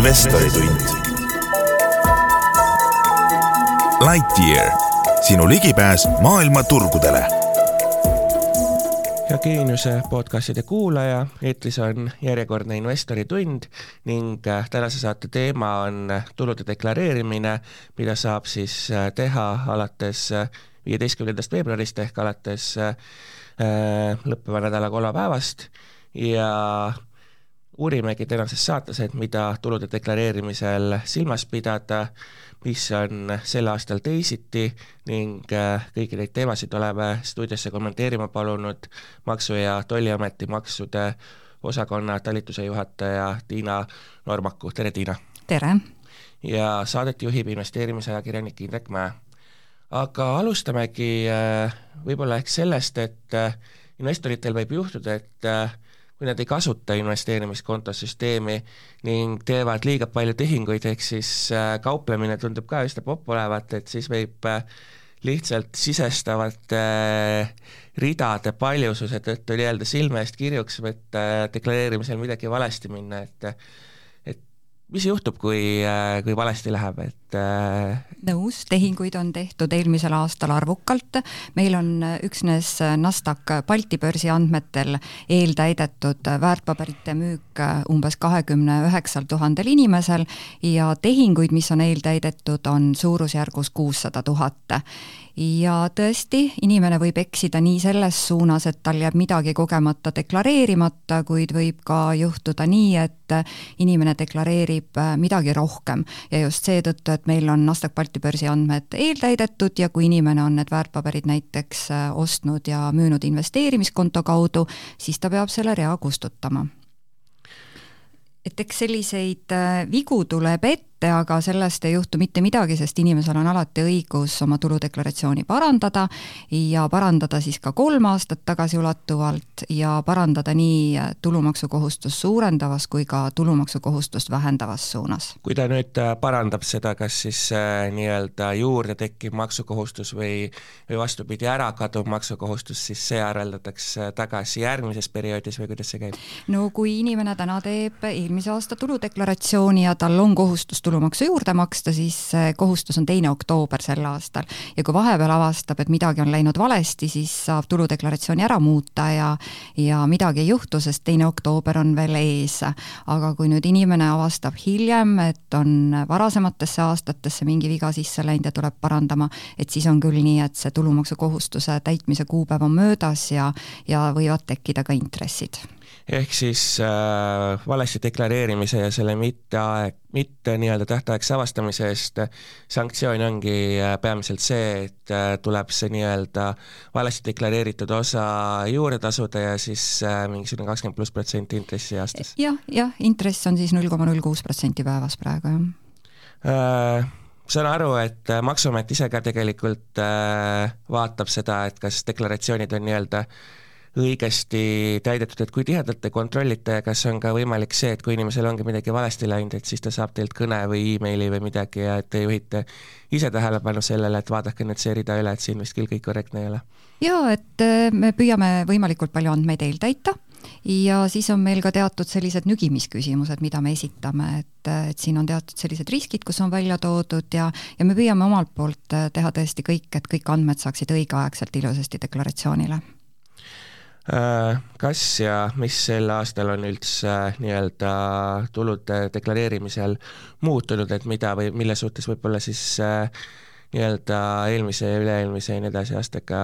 investoritund. Lightyear, sinu ligipääs maailma turgudele. hea Geeniuse podcastide kuulaja, eetris on järjekordne investoritund ning äh, tänase saate teema on tulude deklareerimine, mida saab siis äh, teha alates äh, viieteistkümnendast veebruarist ehk alates lõppeva nädala kolmapäevast ja uurimegi tänases saates, et mida tulude deklareerimisel silmas pidada, mis on sel aastal teisiti ning äh, kõiki neid teemasid oleme stuudiosse kommenteerima palunud Maksu- ja Tolliameti maksude osakonna talituse juhataja Tiina Normaku, tere Tiina! tere! ja saadet juhib investeerimisajakirjanik Indrek Mäe. aga alustamegi äh, võib-olla ehk sellest, et äh, investoritel võib juhtuda, et kui nad ei kasuta investeerimiskonto süsteemi ning teevad liiga palju tehinguid, ehk siis äh, kauplemine tundub ka üsna popp olevat, et siis võib äh, lihtsalt sisestavate äh, ridade paljususe tõttu nii-öelda silme eest kirjuks ja deklareerimisel midagi valesti minna, et mis juhtub, kui, äh, kui valesti läheb, et äh... nõus, tehinguid on tehtud eelmisel aastal arvukalt, meil on üksnes NASDAQ Balti börsi andmetel eeltäidetud väärtpaberite müük umbes kahekümne üheksal tuhandel inimesel ja tehinguid, mis on eeltäidetud, on suurusjärgus kuussada tuhat ja tõesti, inimene võib eksida nii selles suunas, et tal jääb midagi kogemata deklareerimata, kuid võib ka juhtuda nii, et inimene deklareerib äh, midagi rohkem. Ja just seetõttu, et meil on Nasdaq Balti börsi andmed eeltäidetud ja kui inimene on need väärtpaberid näiteks äh, ostnud ja müünud investeerimiskonto kaudu, siis ta peab selle rea kustutama. Et eks selliseid äh, vigu tuleb ette, ette, aga sellest ei juhtu mitte midagi, sest inimesel on alati õigus oma tuludeklaratsiooni parandada ja parandada siis ka kolm aastat tagasiulatuvalt ja parandada nii tulumaksukohustust suurendavas kui ka tulumaksukohustust vähendavas suunas. kui ta nüüd äh, parandab seda, kas siis äh, nii-öelda juurde tekkiv maksukohustus või, või vastupidi, ära kaduv maksukohustus, siis see arveldatakse tagasi järgmises perioodis või kuidas see käib? no kui inimene täna teeb eelmise aasta tuludeklaratsiooni ja tal on kohustus tulumaksu juurde maksta, siis kohustus on teine oktoober sel aastal. ja kui vahepeal avastab, et midagi on läinud valesti, siis saab tuludeklaratsiooni ära muuta ja ja midagi ei juhtu, sest teine oktoober on veel ees. aga kui nüüd inimene avastab hiljem, et on varasematesse aastatesse mingi viga sisse läinud ja tuleb parandama, et siis on küll nii, et see tulumaksukohustuse täitmise kuupäev on möödas ja, ja võivad tekkida ka intressid ehk siis äh, valesti deklareerimise ja selle mitteaeg, mitte nii-öelda tähtaegse avastamise eest sanktsioon ongi äh, peamiselt see, et äh, tuleb see nii-öelda valesti deklareeritud osa juurde tasuda ja siis äh, mingisugune kakskümmend pluss protsenti intressi aastas ja,. jah, jah, intress on siis null koma null kuus protsenti päevas praegu, jah äh, saan aru, et äh, Maksuamet ise ka tegelikult äh, vaatab seda, et kas deklaratsioonid on nii-öelda äh, õigesti täidetud, et kui tihedalt te kontrollite, kas on ka võimalik see, et kui inimesel ongi midagi valesti läinud, et siis ta saab teilt kõne või emaili või midagi ja et te juhite ise tähelepanu sellele, et vaadake nüüd see rida üle, et siin vist küll kõik korrektne ei ole? jaa, et äh, me püüame võimalikult palju andmeid eeltäita ja siis on meil ka teatud sellised nügimisküsimused, mida me esitame, et, äh, et siin on teatud sellised riskid, kus on välja toodud ja, ja me püüame omalt poolt äh, teha tõesti kõik, et kõik andmed saaksid õigeaegselt ilusasti deklaratsioonile kas ja mis sel aastal on üldse äh, nii-öelda tulude deklareerimisel muutunud, et mida või mille suhtes võib-olla siis äh, nii-öelda eelmise ja üle-eelmise ja nii edasi aastaga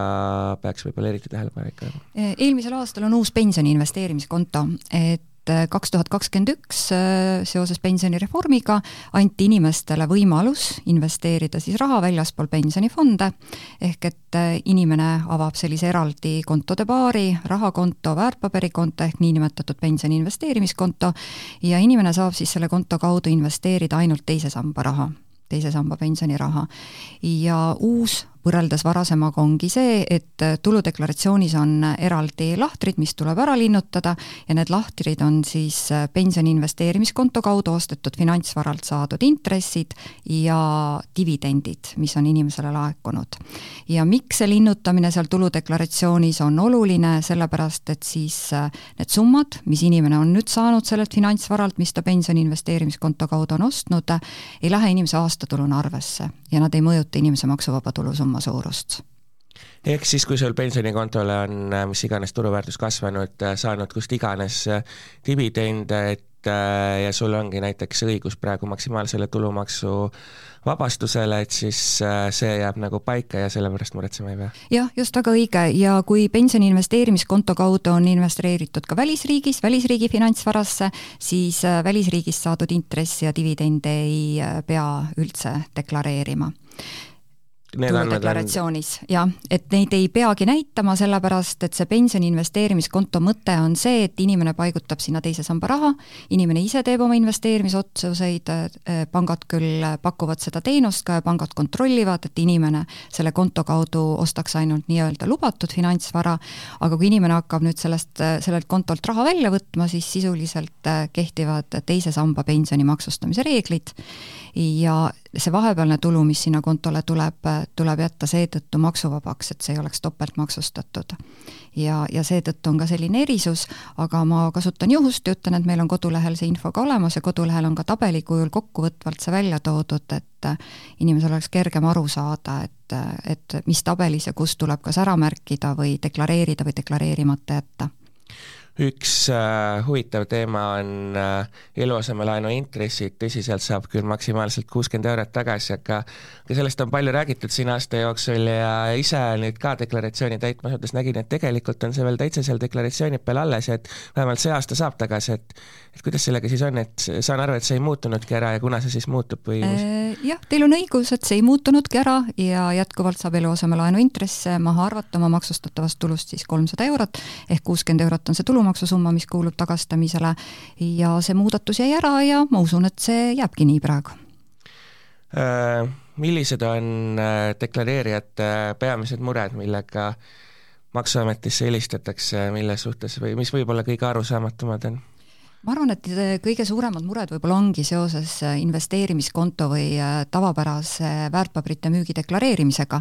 peaks võib-olla eriti tähelepanelik olema? eelmisel aastal on uus pensioni investeerimiskonto, et et äh, kaks tuhat kakskümmend üks äh, seoses pensionireformiga anti inimestele võimalus investeerida siis raha väljaspool pensionifonde, ehk et äh, inimene avab sellise eraldi kontode paari, rahakonto, väärtpaberikonto ehk niinimetatud pensioni investeerimiskonto ja inimene saab siis selle konto kaudu investeerida ainult teise samba raha teise samba pensioniraha. ja uus võrreldes varasemaga ongi see, et tuludeklaratsioonis on eraldi lahtrid, mis tuleb ära linnutada ja need lahtrid on siis pensioni investeerimiskonto kaudu ostetud finantsvaralt saadud intressid ja dividendid, mis on inimesele laekunud. ja miks see linnutamine seal tuludeklaratsioonis on oluline, sellepärast et siis need summad, mis inimene on nüüd saanud sellelt finantsvaralt, mis ta pensioni investeerimiskonto kaudu on ostnud, ei lähe inimese aastatuluna arvesse ja nad ei mõjuta inimese maksuvaba tulu summa suurust. Ehk siis, kui sul pensionikontole on mis iganes turuväärtus kasvanud, saanud kust iganes dividende, et ja sul ongi näiteks õigus praegu maksimaalsele tulumaksu vabastusele, et siis see jääb nagu paika ja selle pärast muretsema ei pea? jah, just väga õige ja kui pensioni investeerimiskonto kaudu on investeeritud ka välisriigis, välisriigi finantsvarasse, siis välisriigist saadud intressi ja dividende ei pea üldse deklareerima tuludeklaratsioonis on... jah, et neid ei peagi näitama, sellepärast et see pensioni investeerimiskonto mõte on see, et inimene paigutab sinna teise samba raha, inimene ise teeb oma investeerimisotsuseid, äh, pangad küll pakuvad seda teenust ka ja pangad kontrollivad, et inimene selle konto kaudu ostaks ainult nii-öelda lubatud finantsvara, aga kui inimene hakkab nüüd sellest, äh, sellelt kontolt raha välja võtma, siis sisuliselt äh, kehtivad teise samba pensioni maksustamise reeglid. Ja see vahepealne tulu, mis sinna kontole tuleb, tuleb jätta seetõttu maksuvabaks, et see ei oleks topeltmaksustatud. ja, ja seetõttu on ka selline erisus, aga ma kasutan juhust ja ütlen, et meil on kodulehel see info ka olemas ja kodulehel on ka tabeli kujul kokkuvõtvalt see välja toodud, et inimesel oleks kergem aru saada, et, et mis tabelis ja kus tuleb kas ära märkida või deklareerida või deklareerimata jätta üks äh, huvitav teema on äh, eluasemelaenu intressid, tõsi, sealt saab küll maksimaalselt kuuskümmend eurot tagasi, aga aga sellest on palju räägitud siin aasta jooksul ja ise nüüd ka deklaratsiooni täitma asudes nägin, et tegelikult on see veel täitsa seal deklaratsiooni peal alles et vähemalt see aasta saab tagasi, et et kuidas sellega siis on, et saan aru, et see ei muutunudki ära ja kuna see siis muutub või? Äh, jah, teil on õigus, et see ei muutunudki ära ja jätkuvalt saab eluasemelaenu intresse maha arvata oma maksustatavast tulust siis kolmsada eurot ehk kuuskümmend eurot on see tulu, tulumaksusumma, mis kuulub tagastamisele ja see muudatus jäi ära ja ma usun, et see jääbki nii praegu äh,. millised on äh, deklareerijate peamised mured, millega Maksuametisse helistatakse, mille suhtes või mis võib-olla kõige arusaamatumad on? Ma arvan, et kõige suuremad mured võib-olla ongi seoses äh, investeerimiskonto või äh, tavapärase väärtpaberite müügi deklareerimisega.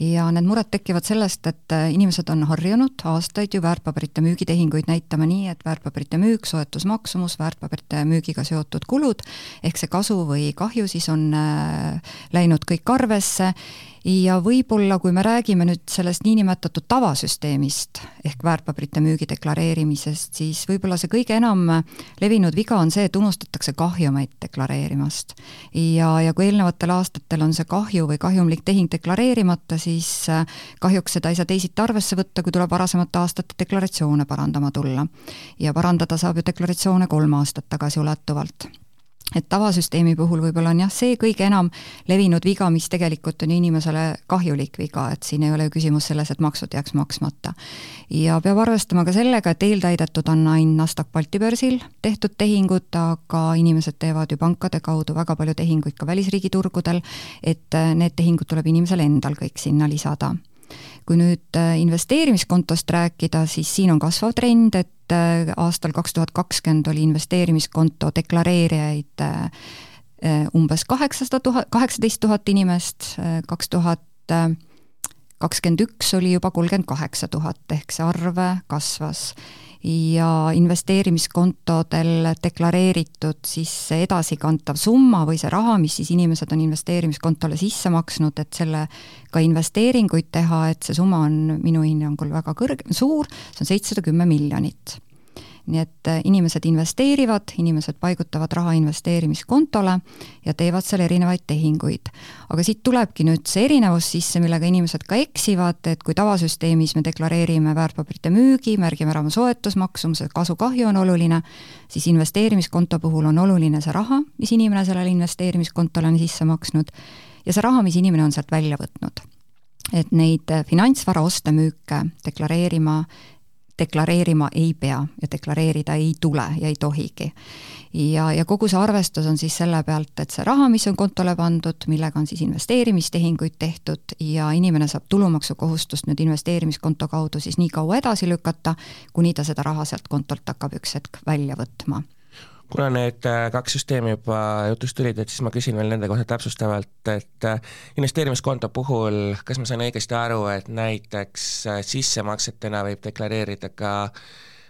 ja need mured tekivad sellest, et äh, inimesed on harjunud aastaid ju väärtpaberite müügitehinguid näitama nii, et väärtpaberite müük, soetusmaksumus, väärtpaberite müügiga seotud kulud, ehk see kasu või kahju siis on läinud kõik arvesse ja võib-olla, kui me räägime nüüd sellest niinimetatud tavasüsteemist ehk väärtpaberite müügi deklareerimisest, siis võib-olla see kõige enam levinud viga on see, et unustatakse kahjumeid deklareerimast. ja, ja kui eelnevatel aastatel on see kahju või kahjumlik tehing deklareerimata, siis kahjuks seda ei saa teisiti arvesse võtta, kui tuleb varasemate aastate deklaratsioone parandama tulla. ja parandada saab ju deklaratsioone kolm aastat tagasiulatuvalt et tavasüsteemi puhul võib-olla on jah, see kõige enam levinud viga, mis tegelikult on inimesele kahjulik viga, et siin ei ole ju küsimus selles, et maksud jääks maksmata. ja peab arvestama ka sellega, et eeltäidetud on ainult Nasdaq Balti börsil tehtud tehingud, aga inimesed teevad ju pankade kaudu väga palju tehinguid ka välisriigi turgudel, et need tehingud tuleb inimesel endal kõik sinna lisada kui nüüd investeerimiskontost rääkida, siis siin on kasvav trend, et et äh, aastal kaks tuhat kakskümmend oli investeerimiskonto deklareerijaid äh, äh, umbes kaheksasada tuhat, kaheksateist tuhat inimest, kaks tuhat kakskümmend üks oli juba kolmkümmend kaheksa tuhat, ehk see arv kasvas ja investeerimiskontodel deklareeritud siis see edasikantav summa või see raha, mis siis inimesed on investeerimiskontole sisse maksnud, et sellega investeeringuid teha, et see summa on minu hinnangul väga kõrge, suur, see on seitsesada kümme miljonit nii et äh, inimesed investeerivad, inimesed paigutavad raha investeerimiskontole ja teevad seal erinevaid tehinguid. aga siit tulebki nüüd see erinevus sisse, millega inimesed ka eksivad, et kui tavasüsteemis me deklareerime väärtpaberite müügi, märgime ära oma soetusmaksumuse, kasu-kahju on oluline, siis investeerimiskonto puhul on oluline see raha, mis inimene sellele investeerimiskontole on sisse maksnud, ja see raha, mis inimene on sealt välja võtnud et neid finantsvara oste-müüke deklareerima deklareerima ei pea ja deklareerida ei tule ja ei tohigi. ja, ja kogu see arvestus on siis selle pealt, et see raha, mis on kontole pandud, millega on siis investeerimistehinguid tehtud ja inimene saab tulumaksukohustust nüüd investeerimiskonto kaudu siis nii kaua edasi lükata, kuni ta seda raha sealt kontolt hakkab üks hetk välja võtma kuna need äh, kaks süsteemi juba jutust tulid, et siis ma küsin veel nende kohta täpsustavalt, et äh, investeerimiskonto puhul, kas ma saan õigesti aru, et näiteks äh, sissemaksetena võib deklareerida ka äh,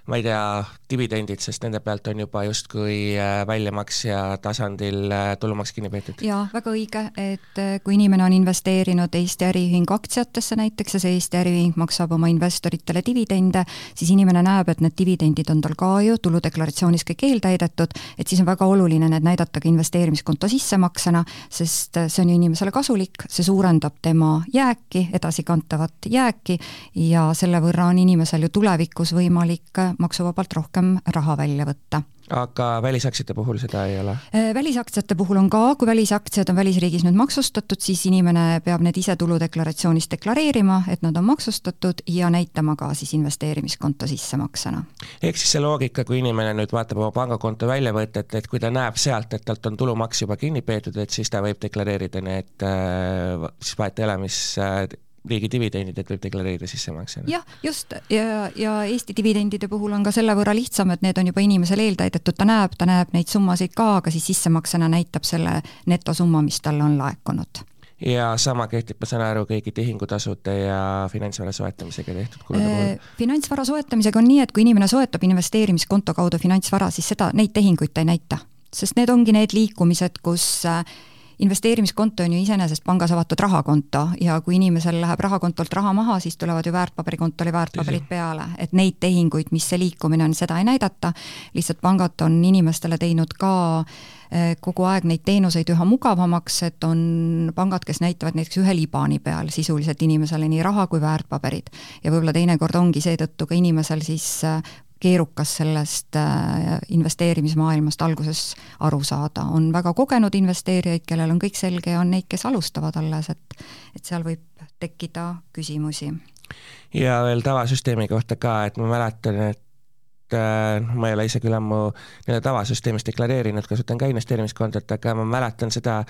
ma ei tea, dividendid, sest nende pealt on juba justkui äh, väljamaksja tasandil äh, tulumaks kinni peetud. jaa, väga õige, et äh, kui inimene on investeerinud Eesti Äriühingu aktsiatesse näiteks ja see Eesti Äriühing maksab oma investoritele dividende, siis inimene näeb, et need dividendid on tal ka ju tuludeklaratsioonis kõik eeltäidetud, et siis on väga oluline need näidata ka investeerimiskonto sissemaksena, sest see on ju inimesele kasulik, see suurendab tema jääki, edasikantavat jääki ja selle võrra on inimesel ju tulevikus võimalik maksuvabalt rohkem raha välja võtta aga välisaktsiate puhul seda ei ole? Äh, välisaktsiate puhul on ka, kui välisaktsiad on välisriigis nüüd maksustatud, siis inimene peab need ise tuludeklaratsioonis deklareerima, et nad on maksustatud ja näitama ka siis investeerimiskonto sissemaksena. ehk siis see loogika, kui inimene nüüd vaatab oma pangakonto väljavõtet, et kui ta näeb sealt, et talt on tulumaks juba kinni peetud, et siis ta võib deklareerida need äh, siis vahet ei ole, mis äh, riigi dividendid, võib deklareerida sissemaksena. jah, just, ja, ja Eesti dividendide puhul on ka selle võrra lihtsam, et need on juba inimesel eeltäidetud, ta näeb, ta näeb neid summasid ka, aga siis sissemaksena näitab selle netosumma, mis talle on laekunud ja sama kehtib, ma saan aru, kõigi tehingutasude ja finantsvara soetamisega tehtud kulude puhul? Äh, finantsvara soetamisega on nii, et kui inimene soetab investeerimiskonto kaudu finantsvara, siis seda, neid tehinguid ta ei näita. sest need ongi need liikumised, kus äh, investeerimiskonto on ju iseenesest pangas avatud rahakonto ja kui inimesel läheb rahakontolt raha maha, siis tulevad ju väärtpaberikontole väärtpaberid peale, et neid tehinguid, mis see liikumine on, seda ei näidata, lihtsalt pangad on inimestele teinud ka eh, kogu aeg neid teenuseid üha mugavamaks, et on pangad, kes näitavad näiteks ühe libani peal sisuliselt inimesele nii raha kui väärtpaberid. ja võib-olla teinekord ongi seetõttu ka inimesel siis eh, keerukas sellest äh, investeerimismaailmast alguses aru saada. on väga kogenud investeerijaid, kellel on kõik selge ja on neid, kes alustavad alles, et et seal võib tekkida küsimusi. ja veel tavasüsteemi kohta ka, et ma mäletan, et ma ei ole ise küll ammu nii-öelda tavasüsteemis deklareerinud, kasutan ka investeerimiskontot, aga ma mäletan seda,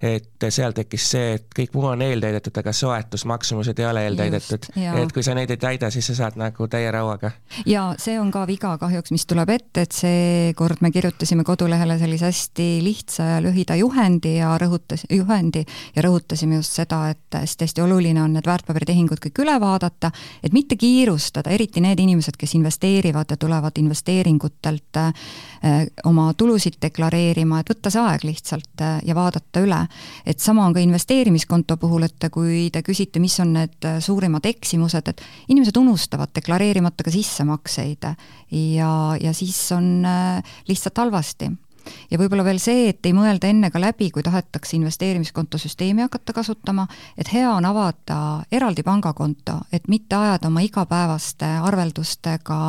et seal tekkis see, et kõik muu on eeltäidetud, aga soetusmaksumused ei ole eeltäidetud. et kui sa neid ei täida, siis sa saad nagu täie rauaga. ja see on ka viga kahjuks, mis tuleb ette, et seekord me kirjutasime kodulehele sellise hästi lihtsa ja lühida juhendi ja rõhutas, juhendi ja rõhutasime just seda, et hästi-hästi oluline on need väärtpaberitehingud kõik üle vaadata, et mitte kiirustada, eriti need inimesed, kes investeerivad ja tulevad hakkavad investeeringutelt äh, oma tulusid deklareerima, et võtta see aeg lihtsalt äh, ja vaadata üle. et sama on ka investeerimiskonto puhul, et kui te küsite, mis on need äh, suurimad eksimused, et inimesed unustavad deklareerimata ka sissemakseid ja, ja siis on lihtsalt halvasti ja võib-olla veel see, et ei mõelda enne ka läbi, kui tahetakse investeerimiskonto süsteemi hakata kasutama, et hea on avada eraldi pangakonto, et mitte ajada oma igapäevaste arveldustega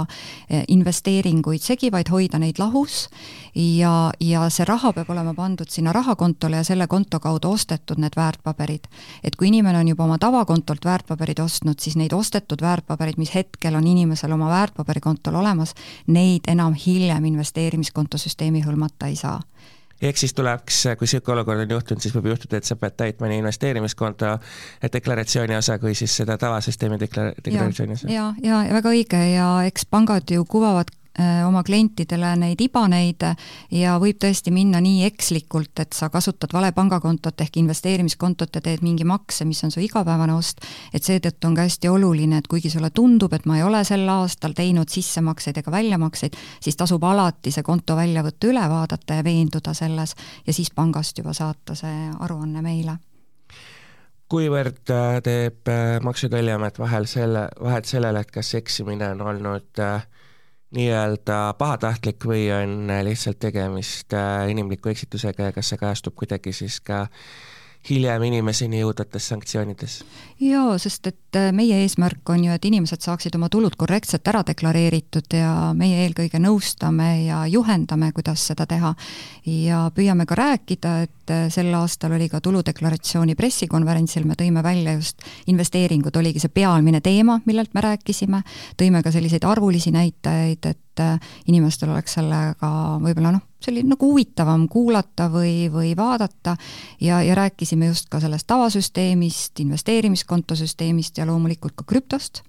eh, investeeringuid segi, vaid hoida neid lahus ja, ja see raha peab olema pandud sinna rahakontole ja selle konto kaudu ostetud need väärtpaberid. et kui inimene on juba oma tavakontolt väärtpaberid ostnud, siis neid ostetud väärtpaberid, mis hetkel on inimesel oma väärtpaberikontol olemas, neid enam hiljem investeerimiskontosüsteemi hõlmata ei saa ehk siis tuleks, kui niisugune olukord on juhtunud, siis võib juhtuda, et sa pead täitma nii investeerimiskonto deklaratsiooni osa kui siis seda tavasüsteemi dekla-, deklaratsiooni osa. ja, ja, ja väga õige ja eks pangad ju kuvavad oma klientidele neid ibaneid ja võib tõesti minna nii ekslikult, et sa kasutad vale pangakontot ehk investeerimiskontot ja teed mingi makse, mis on su igapäevane ost, et seetõttu on ka hästi oluline, et kuigi sulle tundub, et ma ei ole sel aastal teinud sissemakseid ega väljamakseid, siis tasub alati see konto väljavõtt üle vaadata ja veenduda selles ja siis pangast juba saata see aruanne meile. Kuivõrd äh, teeb äh, Maksu- ja Tolliamet vahel selle, vahet sellele, et kas eksimine on olnud äh, nii-öelda pahatahtlik või on lihtsalt tegemist äh, inimliku eksitusega ja kas see kajastub kuidagi siis ka hiljem inimeseni jõudvates sanktsioonides? jaa, sest et äh, meie eesmärk on ju, et inimesed saaksid oma tulud korrektselt ära deklareeritud ja meie eelkõige nõustame ja juhendame, kuidas seda teha. ja püüame ka rääkida, et äh, sel aastal oli ka tuludeklaratsiooni pressikonverentsil, me tõime välja just investeeringud, oligi see pealmine teema, millelt me rääkisime, tõime ka selliseid arvulisi näitajaid, et inimestel oleks sellega võib-olla noh, selline nagu huvitavam kuulata või, või vaadata ja, ja rääkisime just ka sellest tavasüsteemist, investeerimiskontosüsteemist ja loomulikult ka krüptost.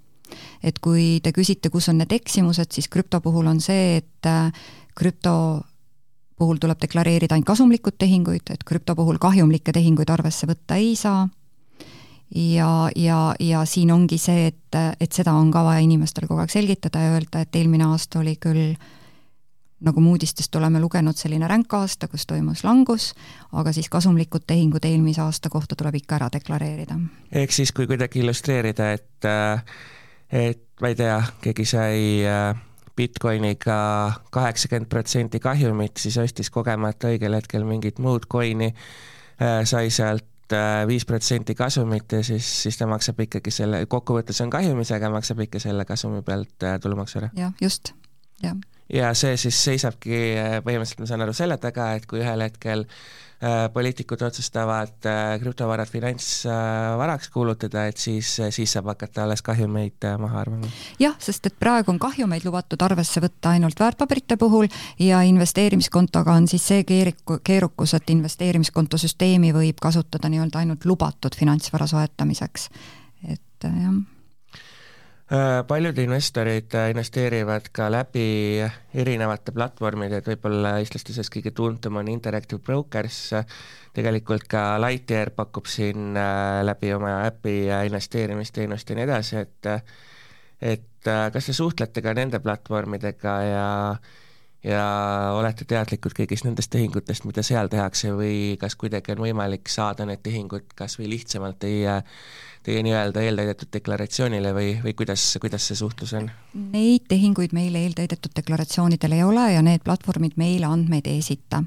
et kui te küsite, kus on need eksimused, siis krüpto puhul on see, et äh, krüpto puhul tuleb deklareerida ainult kasumlikud tehinguid, et krüpto puhul kahjumlikke tehinguid arvesse võtta ei saa ja, ja, ja siin ongi see, et, et seda on ka vaja inimestele kogu aeg selgitada ja öelda, et eelmine aasta oli küll nagu me uudistest oleme lugenud, selline ränk aasta, kus toimus langus, aga siis kasumlikud tehingud eelmise aasta kohta tuleb ikka ära deklareerida. ehk siis, kui kuidagi illustreerida, et et ma ei tea, keegi sai äh, Bitcoiniga kaheksakümmend protsenti kahjumit, siis ostis kogemata õigel hetkel mingit muud coin'i, äh, sai sealt äh, viis protsenti kasumit ja siis, siis ta maksab ikkagi selle, kokkuvõttes on kahjumis, aga maksab ikka selle kasumi pealt tulumaksu ära. jah, just, jah ja see siis seisabki äh, põhimõtteliselt, ma saan aru, selle taga, et kui ühel hetkel äh, poliitikud otsustavad äh, krüptovarad finantsvaraks kuulutada, et siis, siis saab hakata alles kahjumeid maha arvama. jah, sest et praegu on kahjumeid lubatud arvesse võtta ainult väärtpaberite puhul ja investeerimiskontoga on siis see keerik-, keerukus, et investeerimiskontosüsteemi võib kasutada nii-öelda ainult lubatud finantsvara soetamiseks, et jah Äh, paljud investorid äh, investeerivad ka läbi erinevate platvormide, et võib-olla eestlaste seas kõige tuntum on Interactive Brokers, tegelikult ka Lightyear pakub siin äh, läbi oma äpi investeerimisteenust ja nii edasi, et et kas te suhtlete ka nende platvormidega ja ja olete teadlikud kõigist nendest tehingutest, mida seal tehakse või kas kuidagi on võimalik saada need tehingud kas või lihtsamalt teie teie nii-öelda eeltäidetud deklaratsioonile või, või kuidas, kuidas see suhtlus on? Neid tehinguid meil eeltäidetud deklaratsioonidel ei ole ja need platvormid meile andmeid ei esita.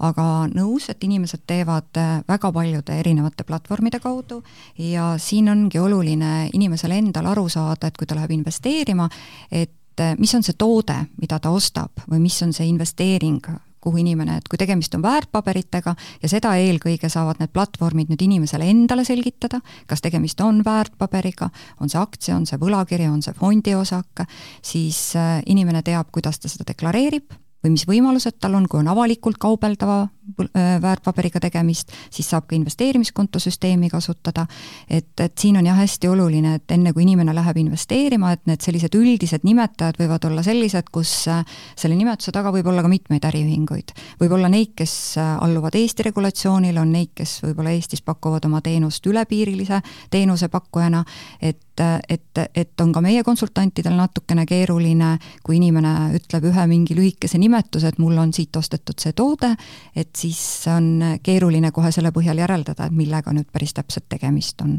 aga nõus, et inimesed teevad äh, väga paljude erinevate platvormide kaudu ja siin ongi oluline inimesel endal aru saada, et kui ta läheb investeerima, et äh, mis on see toode, mida ta ostab või mis on see investeering, kuhu inimene, et kui tegemist on väärtpaberitega ja seda eelkõige saavad need platvormid nüüd inimesele endale selgitada, kas tegemist on väärtpaberiga, on see aktsia, on see võlakiri, on see fondiosak, siis äh, inimene teab, kuidas ta seda deklareerib või mis võimalused tal on, kui on avalikult kaubeldava äh, väärtpaberiga tegemist, siis saab ka investeerimiskontosüsteemi kasutada, et, et siin on jah, hästi oluline, et enne kui inimene läheb investeerima, et need sellised üldised nimetajad võivad olla sellised, kus äh, selle nimetuse taga võib olla ka mitmeid äriühinguid. võib olla neid, kes äh, alluvad Eesti regulatsioonile, on neid, kes võib-olla Eestis pakuvad oma teenust ülepiirilise teenusepakkujana, et et, et on ka meie konsultantidel natukene keeruline, kui inimene ütleb ühe mingi lühikese nimetuse, et mul on siit ostetud see toode, et siis on keeruline kohe selle põhjal järeldada, et millega nüüd päris täpselt tegemist on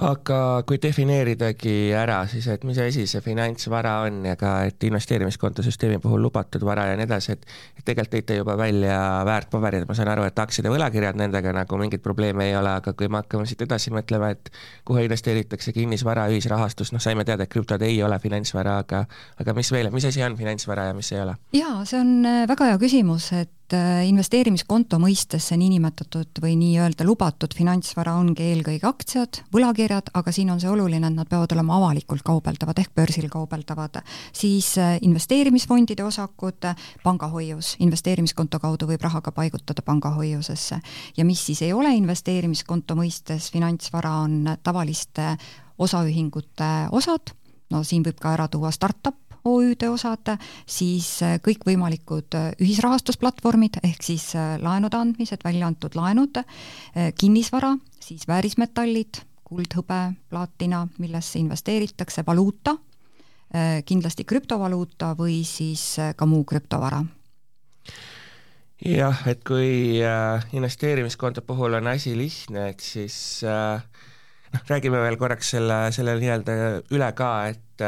aga kui defineeridagi ära siis, et mis asi see finantsvara on ja ka, et investeerimiskontosüsteemi puhul lubatud vara ja nii edasi, et tegelikult tõite juba välja väärtpaberid, ma saan aru, et aktsiad ja võlakirjad, nendega nagu mingeid probleeme ei ole, aga kui me hakkame siit edasi mõtlema, et kuhu investeeritakse kinnisvara, ühisrahastus, noh, saime teada, et krüptod ei ole finantsvara, aga aga mis veel, mis asi on finantsvara ja mis ei ole? jaa, see on äh, väga hea küsimus, et et äh, investeerimiskonto mõistes see niinimetatud või nii-öelda lubatud finantsvara ongi eelkõige aktsiad, võlakirjad, aga siin on see oluline, et nad peavad olema avalikult kaubeldavad ehk börsil kaubeldavad, siis äh, investeerimisfondide osakud, pangahoius, investeerimiskonto kaudu võib raha ka paigutada pangahoiusesse. ja mis siis ei ole investeerimiskonto mõistes finantsvara, on tavaliste osaühingute osad, no siin võib ka ära tuua startup OÜ-de osad, siis äh, kõikvõimalikud äh, ühisrahastusplatvormid, ehk siis äh, laenude andmised, välja antud laenud, kinnisvara, siis väärismetallid, kuld, hõbe, plaatina, millesse investeeritakse, valuuta, kindlasti krüptovaluuta või siis ka muu krüptovara. Jah, et kui investeerimiskonto puhul on asi lihtne, et siis noh, räägime veel korraks selle, selle nii-öelda üle ka, et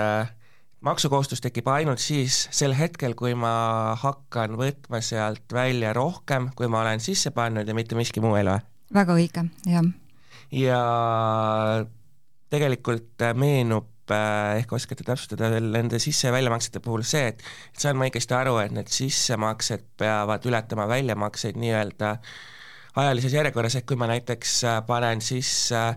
maksukohustus tekib ainult siis, sel hetkel, kui ma hakkan võtma sealt välja rohkem, kui ma olen sisse pannud ja mitte miski muu ei loe? väga õige, jah. ja tegelikult meenub ehk oskate täpsustada veel nende sisse- ja väljamaksete puhul see, et et saan ma õigesti aru, et need sissemaksed peavad ületama väljamakseid nii-öelda ajalises järjekorras, ehk kui ma näiteks panen sisse äh, Äh,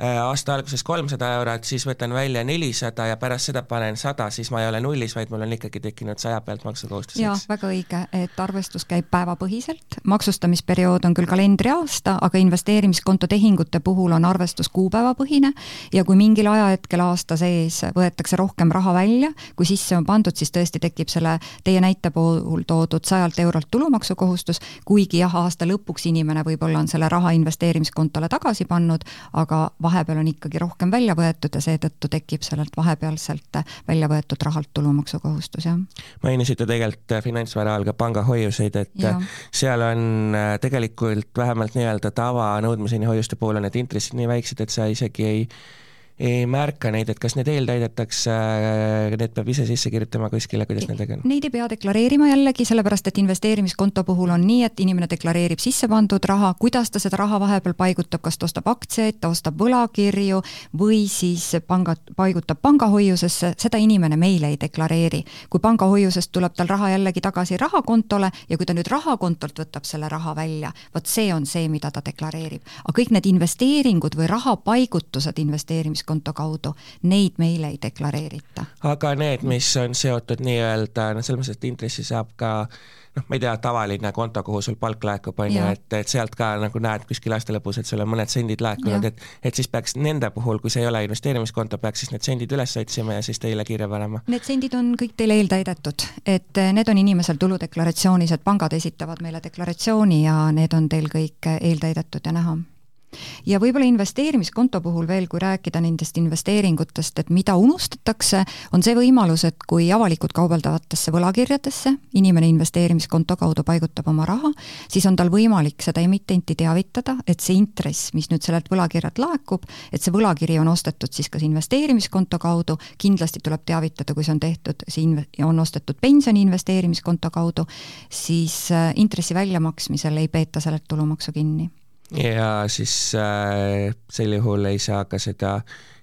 aasta alguses kolmsada eurot, siis võtan välja nelisada ja pärast seda panen sada, siis ma ei ole nullis, vaid mul on ikkagi tekkinud saja pealt maksukohustus. jah, väga õige, et arvestus käib päevapõhiselt, maksustamisperiood on küll kalendriaasta, aga investeerimiskonto tehingute puhul on arvestus kuupäevapõhine ja kui mingil ajahetkel aasta sees võetakse rohkem raha välja, kui sisse on pandud, siis tõesti tekib selle teie näite puhul toodud sajalt eurolt tulumaksukohustus, kuigi jah, aasta lõpuks inimene võib-olla on selle raha investeerimiskontole tagasi pannud, aga vahepeal on ikkagi rohkem välja võetud ja seetõttu tekib sellelt vahepealselt välja võetud rahalt tulumaksukohustus, jah. mainisite tegelikult finantsvara all ka pangahoiuseid, et ja. seal on äh, tegelikult vähemalt nii-öelda tavanõudmiseni hoiuste puhul on need intressid nii väiksed, et sa isegi ei ei märka neid, et kas need eeltäidetakse, need peab ise sisse kirjutama kuskile, kuidas nendega on? Neid ei pea deklareerima jällegi, sellepärast et investeerimiskonto puhul on nii, et inimene deklareerib sisse pandud raha, kuidas ta seda raha vahepeal paigutab, kas ta ostab aktsiaid, ta ostab võlakirju või siis panga, paigutab pangahoiusesse, seda inimene meile ei deklareeri. kui pangahoiusest tuleb tal raha jällegi tagasi rahakontole ja kui ta nüüd rahakontolt võtab selle raha välja, vot see on see, mida ta deklareerib. aga kõik need investeeringud või rahapaigutused investeerimiskonto pangakonto kaudu, neid meile ei deklareerita. aga need, mis on seotud nii-öelda noh, selles mõttes, et intressi saab ka noh, ma ei tea, tavaline konto, kuhu sul palk laekub, on ju, et, et sealt ka nagu näed kuskil aasta lõpus, et sul on mõned sendid laekunud, et et siis peaks nende puhul, kui see ei ole investeerimiskonto, peaks siis need sendid üles otsima ja siis teile kirja panema? Need sendid on kõik teil eeltäidetud, et eh, need on inimesel tuludeklaratsioonis, et pangad esitavad meile deklaratsiooni ja need on teil kõik eeltäidetud ja näha ja võib-olla investeerimiskonto puhul veel, kui rääkida nendest investeeringutest, et mida unustatakse, on see võimalus, et kui avalikult kaubeldavatesse võlakirjadesse inimene investeerimiskonto kaudu paigutab oma raha, siis on tal võimalik seda emitenti teavitada, et see intress, mis nüüd sellelt võlakirjalt laekub, et see võlakiri on ostetud siis kas investeerimiskonto kaudu, kindlasti tuleb teavitada, kui see on tehtud, see inv-, on ostetud pensioni investeerimiskonto kaudu, siis äh, intressi väljamaksmisel ei peeta sellelt tulumaksu kinni ja siis äh, sel juhul ei saa ka seda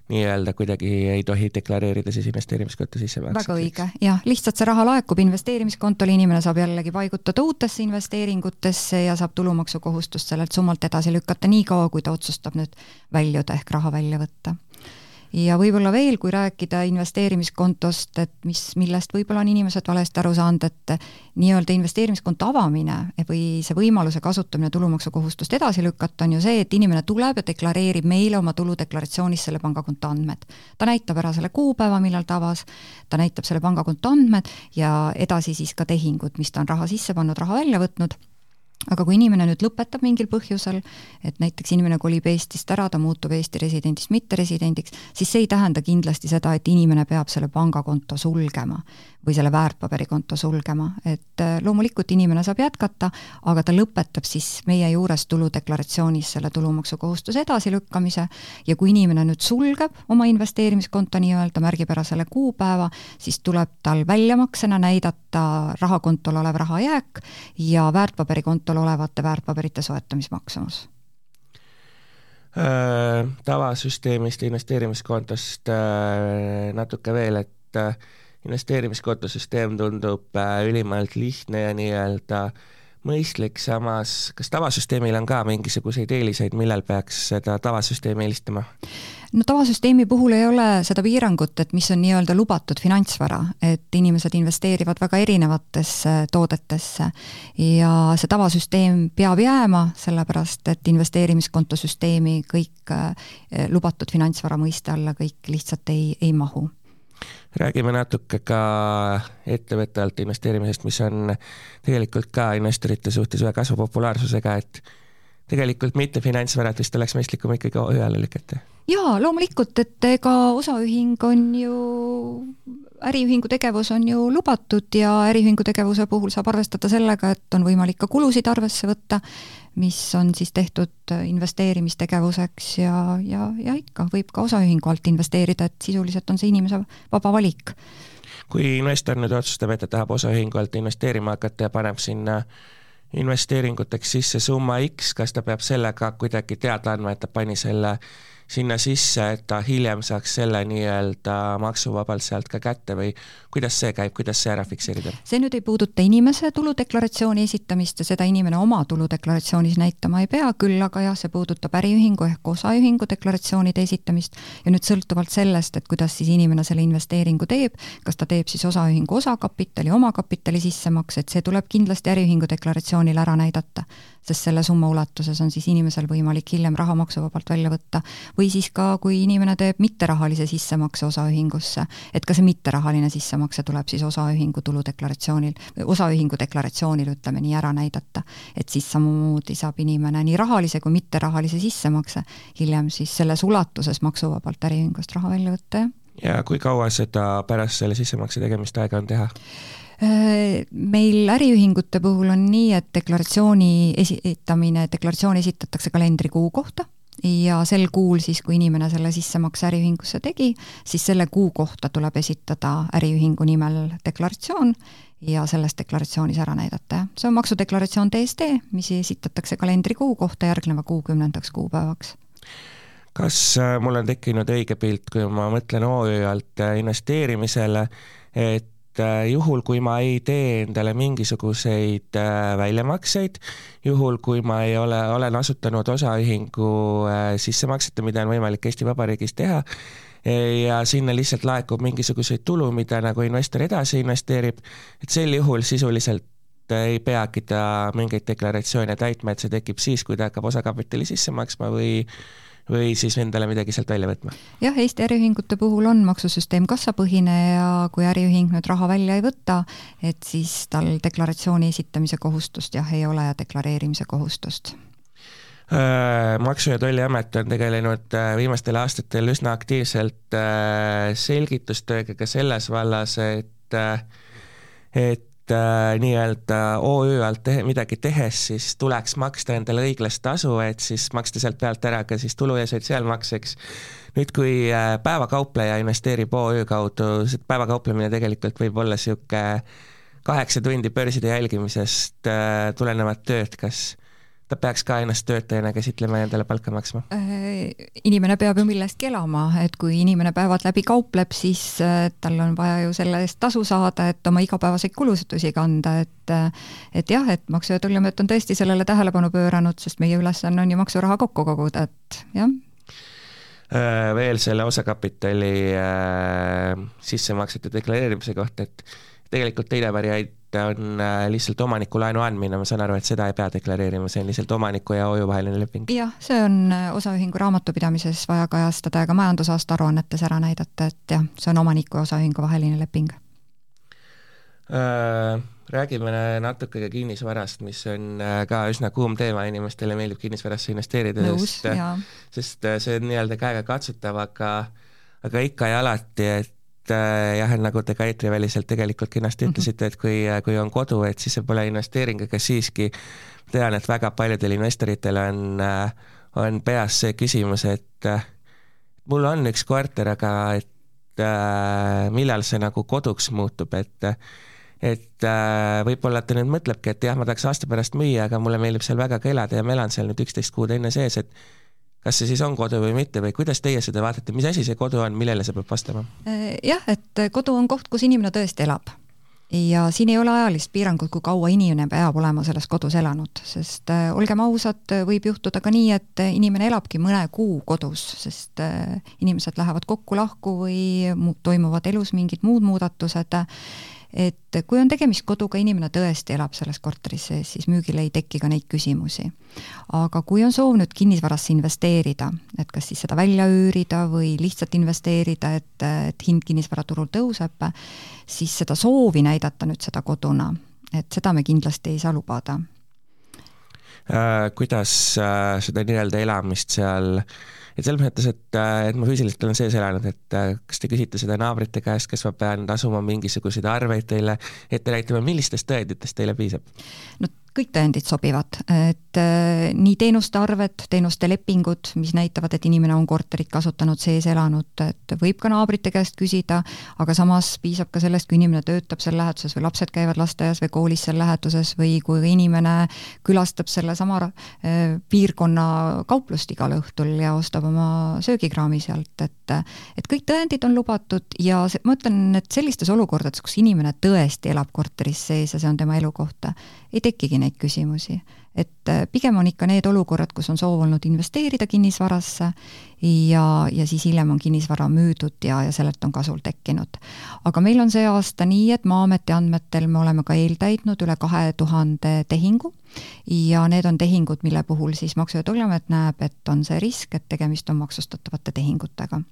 nii-öelda kuidagi ei tohi deklareerida siis investeerimiskonto sissemakset. väga õige, jah, lihtsalt see raha laekub investeerimiskontole, inimene saab jällegi paigutada uutesse investeeringutesse ja saab tulumaksukohustust sellelt summalt edasi lükata nii kaua, kui ta otsustab nüüd väljuda ehk raha välja võtta ja võib-olla veel, kui rääkida investeerimiskontost, et mis, millest võib-olla on inimesed valesti aru saanud, et nii-öelda investeerimiskonto avamine või see võimaluse kasutamine tulumaksukohustust edasi lükata, on ju see, et inimene tuleb ja deklareerib meile oma tuludeklaratsioonis selle pangakonto andmed. ta näitab ära selle kuupäeva, millal ta avas, ta näitab selle pangakonto andmed ja edasi siis ka tehingud, mis ta on raha sisse pannud, raha välja võtnud aga kui inimene nüüd lõpetab mingil põhjusel, et näiteks inimene kolib Eestist ära, ta muutub Eesti residendist mitteresidendiks, siis see ei tähenda kindlasti seda, et inimene peab selle pangakonto sulgema või selle väärtpaberikonto sulgema, et äh, loomulikult inimene saab jätkata, aga ta lõpetab siis meie juures tuludeklaratsioonis selle tulumaksukohustuse edasilükkamise. Ja kui inimene nüüd sulgeb oma investeerimiskonto nii-öelda, märgib ära selle kuupäeva, siis tuleb tal väljamaksena näidata rahakontol olev rahajääk ja väärtpaberikontol olevate väärtpaberite soetamismaksumus? Äh, tavasüsteemist, investeerimiskontost äh, natuke veel, et investeerimiskontosüsteem tundub äh, ülimalt lihtne ja nii-öelda mõistlik, samas kas tavasüsteemil on ka mingisuguseid eeliseid, millal peaks seda tavasüsteemi eelistama? no tavasüsteemi puhul ei ole seda piirangut, et mis on nii-öelda lubatud finantsvara, et inimesed investeerivad väga erinevatesse toodetesse ja see tavasüsteem peab jääma, sellepärast et investeerimiskontosüsteemi kõik äh, lubatud finantsvara mõiste alla kõik lihtsalt ei, ei mahu räägime natuke ka ettevõtte alt investeerimisest, mis on tegelikult ka investorite suhtes ühe kasva populaarsusega, et tegelikult mitte finantsvarad vist oleks mõistlikum ikkagi alla lükata? jaa, loomulikult, et ega osaühing on ju, äriühingu tegevus on ju lubatud ja äriühingu tegevuse puhul saab arvestada sellega, et on võimalik ka kulusid arvesse võtta, mis on siis tehtud investeerimistegevuseks ja, ja, ja ikka võib ka osaühingu alt investeerida, et sisuliselt on see inimese vaba valik. kui investor nüüd otsustab, et ta tahab osaühingu alt investeerima hakata ja paneb sinna investeeringuteks sisse summa X, kas ta peab sellega kuidagi teada andma, et ta pani selle sinna sisse, et ta hiljem saaks selle nii-öelda maksuvabalt sealt ka kätte või kuidas see käib, kuidas see ära fikseerida? see nüüd ei puuduta inimese tuludeklaratsiooni esitamist ja seda inimene oma tuludeklaratsioonis näitama ei pea, küll aga jah, see puudutab äriühingu ehk osaühingu deklaratsioonide esitamist ja nüüd sõltuvalt sellest, et kuidas siis inimene selle investeeringu teeb, kas ta teeb siis osaühingu osakapitali, omakapitali sissemakse, et see tuleb kindlasti äriühingu deklaratsioonil ära näidata sest selle summa ulatuses on siis inimesel võimalik hiljem raha maksuvabalt välja võtta. Või siis ka, kui inimene teeb mitterahalise sissemakse osaühingusse, et ka see mitterahaline sissemakse tuleb siis osaühingu tuludeklaratsioonil, osaühingu deklaratsioonil, ütleme nii, ära näidata. et siis samamoodi saab inimene nii rahalise kui mitterahalise sissemakse hiljem siis selles ulatuses maksuvabalt äriühingust raha välja võtta, jah. ja kui kaua seda pärast selle sissemakse tegemist aega on teha? Äh, meil äriühingute puhul on nii, et deklaratsiooni esitamine, deklaratsioon esitatakse kalendrikuu kohta ja sel kuul siis, kui inimene selle sissemakse äriühingusse tegi, siis selle kuu kohta tuleb esitada äriühingu nimel deklaratsioon ja selles deklaratsioonis ära näidata, jah. see on maksudeklaratsioon DSD, mis esitatakse kalendrikuu kohta järgneva kuu kümnendaks kuupäevaks kas äh, mul on tekkinud õige pilt, kui ma mõtlen OÜ alt äh, investeerimisele, et et äh, juhul, kui ma ei tee endale mingisuguseid äh, väljamakseid, juhul kui ma ei ole, olen asutanud osaühingu äh, sissemaksete, mida on võimalik Eesti Vabariigis teha, ja sinna lihtsalt laekub mingisuguseid tulu, mida nagu investor edasi investeerib, et sel juhul sisuliselt ei peagi ta mingeid deklaratsioone täitma, et see tekib siis, kui ta hakkab osakapitali sisse maksma või või siis endale midagi sealt välja võtma? jah, Eesti äriühingute puhul on maksusüsteem kassapõhine ja kui äriühing nüüd raha välja ei võta, et siis tal deklaratsiooni esitamise kohustust jah, ei ole ja deklareerimise kohustust äh, maksu- ja Tolliamet on tegelenud äh, viimastel aastatel üsna aktiivselt äh, selgitustööga ka selles vallas, et et nii-öelda OÜ alt tehe, midagi tehes, siis tuleks maksta endale õiglast tasu, et siis maksta sealt pealt ära ka siis tulu- ja sotsiaalmakseks. nüüd, kui äh, päevakaupleja investeerib OÜ kaudu, see päevakauplemine tegelikult võib olla niisugune kaheksa tundi börside jälgimisest äh, tulenevat tööd, kas ta peaks ka ennast töötajana käsitlema ja endale palka maksma? Äh, inimene peab ju millestki elama, et kui inimene päevad läbi kaupleb, siis äh, tal on vaja ju selle eest tasu saada, et oma igapäevaseid kulutusi kanda, et äh, et jah, et Maksu- ja Tolliamet on tõesti sellele tähelepanu pööranud, sest meie ülesanne on ju maksuraha kokku koguda, et jah veel selle osakapitali äh, sissemaksete deklareerimise kohta, et tegelikult teine variant on äh, lihtsalt omaniku laenu andmine, ma saan aru, et seda ei pea deklareerima, see on lihtsalt omaniku ja OÜ vaheline leping? jah, see on äh, osaühingu raamatupidamises vaja kajastada ja ka majandusaasta aruannetes ära näidata, et jah, see on omaniku ja osaühingu vaheline leping äh,. Räägime natuke ka kinnisvarast, mis on ka üsna kuum teema, inimestele meeldib kinnisvarasse investeerida, sest, sest see on nii-öelda käegakatsutav, aga aga ikka ja alati, et et äh, jah, nagu te ka eetriväliselt tegelikult kenasti mhm. ütlesite, et kui, äh, kui on kodu, et siis see pole investeering, aga siiski tean, et väga paljudel investoritel on, äh, on peas see küsimus, et mul on üks korter, aga et millal see nagu koduks muutub, et et äh, võib-olla ta nüüd mõtlebki, et jah, ma tahaks aasta pärast müüa, aga mulle meeldib seal väga ka elada ja ma elan seal nüüd üksteist kuud enne sees, et kas see siis on kodu või mitte või kuidas teie seda vaatate, mis asi see kodu on, millele see peab vastama? Äh, jah, et kodu on koht, kus inimene tõesti elab. ja siin ei ole ajalist piirangut, kui kaua inimene peab olema selles kodus elanud, sest äh, olgem ausad, võib juhtuda ka nii, et inimene elabki mõne kuu kodus, sest äh, inimesed lähevad kokku-lahku või toimuvad elus mingid muud muudatused et kui on tegemist koduga, inimene tõesti elab selles korteris sees, siis müügil ei teki ka neid küsimusi. aga kui on soov nüüd kinnisvarasse investeerida, et kas siis seda välja üürida või lihtsalt investeerida, et, et hind kinnisvaraturul tõuseb, siis seda soovi näidata nüüd seda koduna, et seda me kindlasti ei saa lubada äh,. kuidas äh, seda nii-öelda elamist seal äh, et selles mõttes, et, äh, et ma füüsiliselt olen sees elanud, et äh, kas te küsite seda naabrite käest, kas ma pean tasuma mingisuguseid arveid teile ette näitama, millistest tõenditest teile piisab? no kõik tõendid sobivad, et äh, nii teenuste arved, teenuste lepingud, mis näitavad, et inimene on korterit kasutanud, sees elanud, et võib ka naabrite käest küsida, aga samas piisab ka sellest, kui inimene töötab seal läheduses või lapsed käivad lasteaias või koolis seal läheduses või kui inimene külastab sellesama äh, piirkonna kauplust igal õhtul ja ostab oma söögikraami sealt, et et kõik tõendid on lubatud ja see, ma ütlen, et sellistes olukordades, kus inimene tõesti elab korteris sees ja see on tema elukoht, ei tekigi neid küsimusi. et äh, pigem on ikka need olukorrad, kus on soov olnud investeerida kinnisvarasse ja, ja siis hiljem on kinnisvara müüdud ja, ja sellelt on kasul tekkinud. aga meil on see aasta nii, et Maa-ameti andmetel me oleme ka eeltäitnud üle kahe tuhande tehingu ja need on tehingud, mille puhul siis Maksu- ja Tolliamet näeb, et on see risk, et tegemist on maksustatavate tehingutega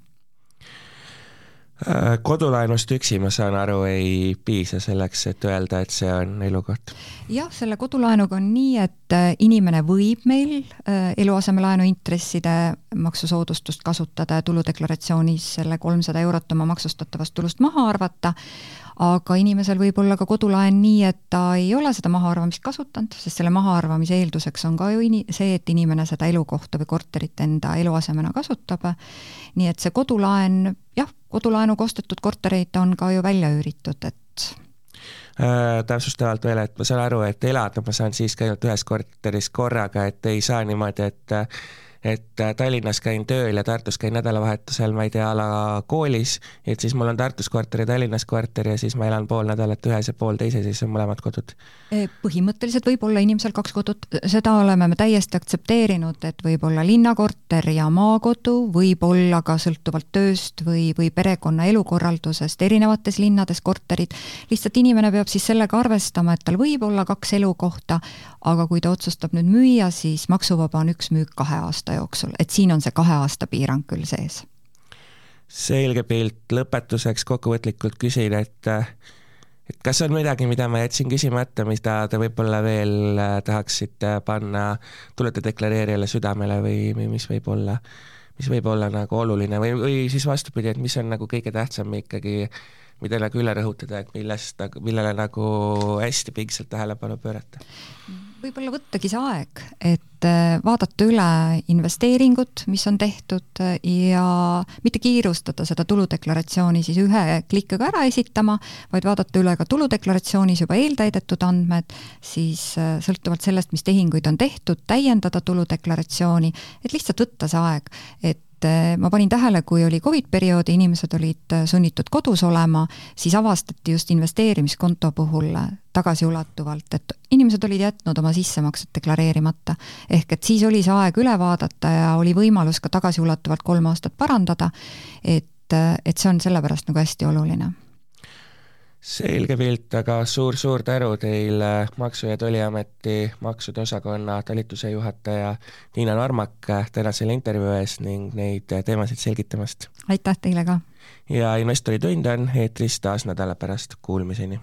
kodulaenust üksi, ma saan aru, ei piisa selleks, et öelda, et see on elukoht? jah, selle kodulaenuga on nii, et äh, inimene võib meil äh, eluasemelaenu intresside maksusoodustust kasutada ja tuludeklaratsioonis selle kolmsada eurot oma maksustatavast tulust maha arvata, aga inimesel võib olla ka kodulaen nii, et ta ei ole seda mahaarvamist kasutanud, sest selle mahaarvamise eelduseks on ka ju ini-, see, et inimene seda elukohta või korterit enda eluasemena kasutab, nii et see kodulaen, jah, kodulaenuga ostetud kortereid on ka ju välja üüritud, et äh, täpsustavalt veel, et ma saan aru, et elada ma saan siiski ainult ühes korteris korraga, et ei saa niimoodi, et et äh, Tallinnas käin tööl ja Tartus käin nädalavahetusel, ma ei tea, a la koolis, et siis mul on Tartus korter ja Tallinnas korter ja siis ma elan pool nädalat ühes ja pool teises ja siis on mõlemad kodud. E, põhimõtteliselt võib olla inimesel kaks kodut, seda oleme me täiesti aktsepteerinud, et võib olla linnakorter ja maakodu, võib olla ka sõltuvalt tööst või, või perekonna elukorraldusest erinevates linnades korterid, lihtsalt inimene peab siis sellega arvestama, et tal võib olla kaks elukohta, aga kui ta otsustab nüüd müüa, siis maksuvaba on üks müük kahe aasta jooksul, et siin on see kahe aasta piirang küll sees. selge pilt, lõpetuseks kokkuvõtlikult küsin, et et kas on midagi, mida ma jätsin küsimata, mida te võib-olla veel äh, tahaksite panna tulude deklareerijale südamele või, või mis võib olla, mis võib olla nagu oluline või, või siis vastupidi, et mis on nagu kõige tähtsam ikkagi, mida nagu üle rõhutada, et millest, nagu, millele nagu hästi pingsalt tähelepanu pöörata? võib-olla võttagi see aeg, et äh, vaadata üle investeeringud, mis on tehtud ja mitte kiirustada seda tuludeklaratsiooni siis ühe klikiga ära esitama, vaid vaadata üle ka tuludeklaratsioonis juba eeltäidetud andmed, siis äh, sõltuvalt sellest, mis tehinguid on tehtud, täiendada tuludeklaratsiooni, et lihtsalt võtta see aeg, et et ma panin tähele, kui oli Covid periood ja inimesed olid sunnitud kodus olema, siis avastati just investeerimiskonto puhul tagasiulatuvalt, et inimesed olid jätnud oma sissemaksed deklareerimata. ehk et siis oli see aeg üle vaadata ja oli võimalus ka tagasiulatuvalt kolm aastat parandada, et, et see on sellepärast nagu hästi oluline selge pilt, aga suur-suur tänu teile Maksu- ja Tolliameti maksude osakonna talituse juhataja Tiina Narmak täna selle intervjuu eest ning neid teemasid selgitamast. aitäh teile ka! ja Investori tund on eetris taas nädala pärast, kuulmiseni!